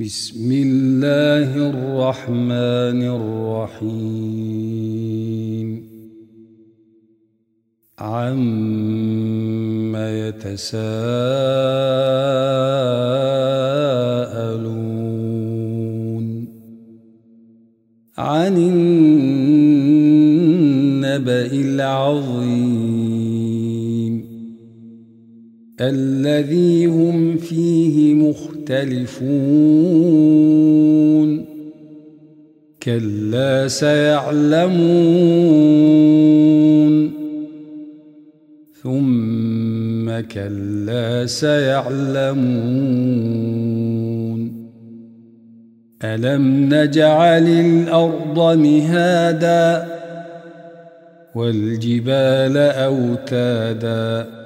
بسم الله الرحمن الرحيم. عم يتساءلون. عن النبأ العظيم. الذي هم فيه مختلفون. كلا سيعلمون. ثم كلا سيعلمون. ألم نجعل الأرض مهادا والجبال أوتادا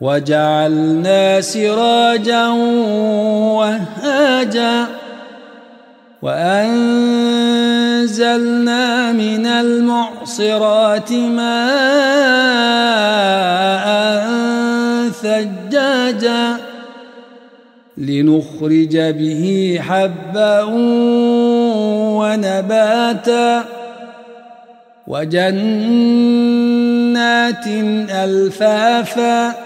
وجعلنا سراجا وهاجا وأنزلنا من المعصرات ماء ثجاجا لنخرج به حبا ونباتا وجنات ألفافا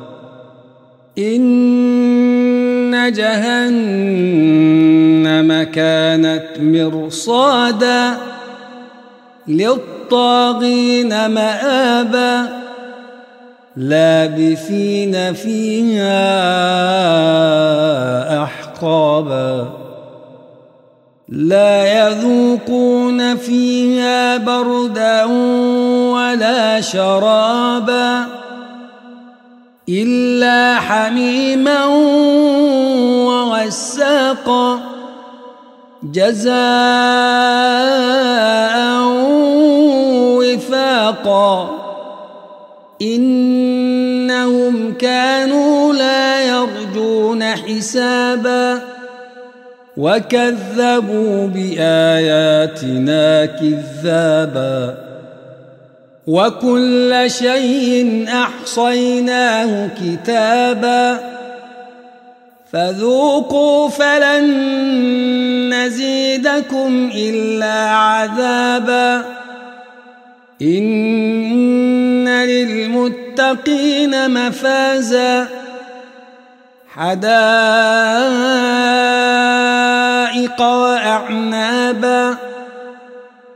إن جهنم كانت مرصادا للطاغين مآبا لابثين فيها أحقابا لا يذوقون فيها بردا ولا شرابا إلا حميما وغساقا جزاء وفاقا إنهم كانوا لا يرجون حسابا وكذبوا بآياتنا كذابا وكل شيء أحصيناه كتابا فذوقوا فلن نزيدكم إلا عذابا إن للمتقين مفازا حدائق وأعنابا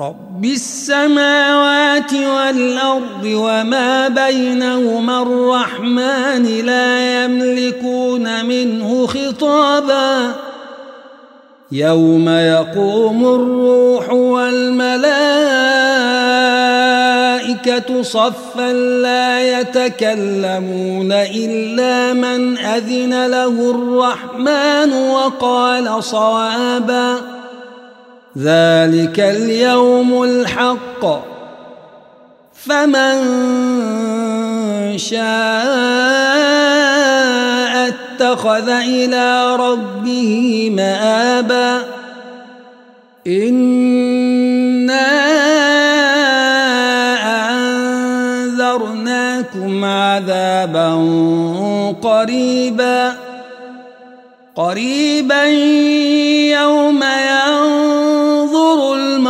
رب السماوات والأرض وما بينهما الرحمن لا يملكون منه خطابا. يوم يقوم الروح والملائكة صفا لا يتكلمون إلا من أذن له الرحمن وقال صوابا. ذلك اليوم الحق. فمن شاء اتخذ إلى ربه مآبا. إنا أنذرناكم عذابا قريبا. قريبا يوم يوم